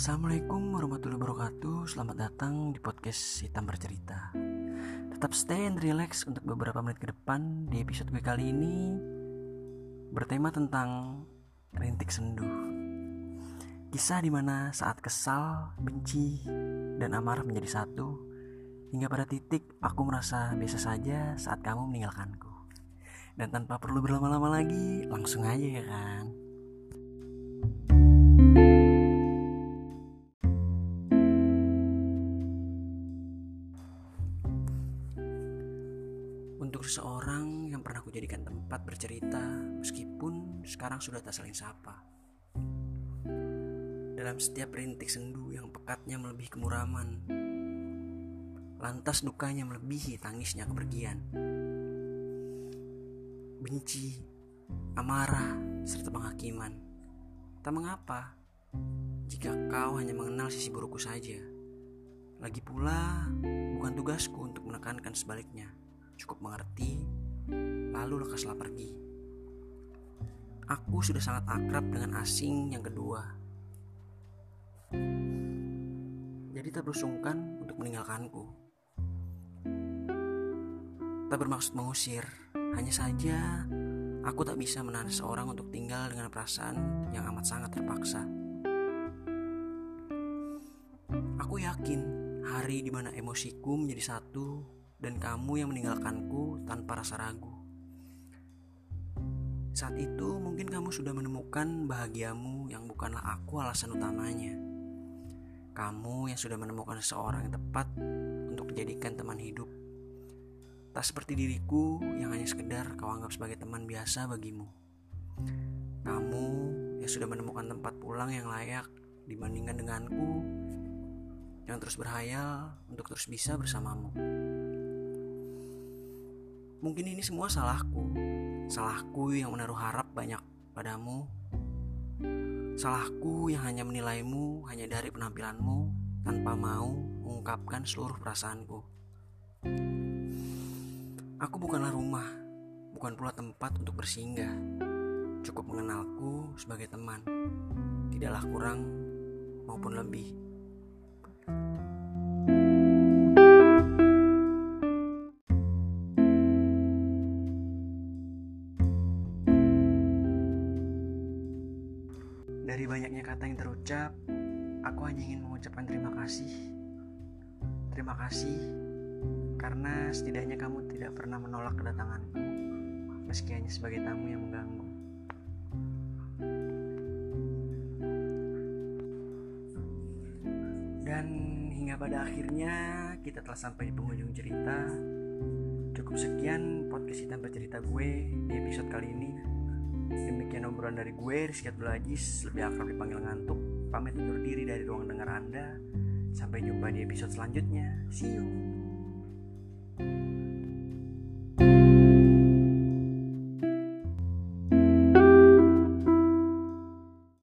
Assalamualaikum warahmatullahi wabarakatuh. Selamat datang di podcast Hitam Bercerita. Tetap stay and relax untuk beberapa menit ke depan. Di episode gue kali ini Bertema tentang Rintik Sendu. Kisah di mana saat kesal, benci, dan amarah menjadi satu Hingga pada titik aku merasa biasa saja saat kamu meninggalkanku. Dan tanpa perlu berlama-lama lagi Langsung aja ya kan seseorang yang pernah kujadikan tempat bercerita meskipun sekarang sudah tak saling sapa. Dalam setiap rintik sendu yang pekatnya melebihi kemuraman, lantas dukanya melebihi tangisnya kepergian. Benci, amarah, serta penghakiman. Tak mengapa jika kau hanya mengenal sisi burukku saja. Lagi pula, bukan tugasku untuk menekankan sebaliknya cukup mengerti, lalu lekaslah pergi. Aku sudah sangat akrab dengan asing yang kedua. Jadi tak bersungkan untuk meninggalkanku. Tak bermaksud mengusir, hanya saja aku tak bisa menahan seorang untuk tinggal dengan perasaan yang amat sangat terpaksa. Aku yakin hari di mana emosiku menjadi satu dan kamu yang meninggalkanku tanpa rasa ragu. Saat itu mungkin kamu sudah menemukan bahagiamu yang bukanlah aku alasan utamanya. Kamu yang sudah menemukan seseorang yang tepat untuk dijadikan teman hidup. Tak seperti diriku yang hanya sekedar kau anggap sebagai teman biasa bagimu. Kamu yang sudah menemukan tempat pulang yang layak dibandingkan denganku yang terus berhayal untuk terus bisa bersamamu. Mungkin ini semua salahku. Salahku yang menaruh harap banyak padamu. Salahku yang hanya menilaimu hanya dari penampilanmu tanpa mau mengungkapkan seluruh perasaanku. Aku bukanlah rumah, bukan pula tempat untuk bersinggah. Cukup mengenalku sebagai teman. Tidaklah kurang maupun lebih. Dari banyaknya kata yang terucap, aku hanya ingin mengucapkan terima kasih. Terima kasih karena setidaknya kamu tidak pernah menolak kedatanganku, meski hanya sebagai tamu yang mengganggu. Dan hingga pada akhirnya kita telah sampai di penghujung cerita. Cukup sekian podcast hitam bercerita gue di episode kali ini. Demikian obrolan dari gue, Rizky Abdul Aziz, lebih akrab dipanggil ngantuk. Pamit undur diri dari ruang dengar Anda. Sampai jumpa di episode selanjutnya. See you.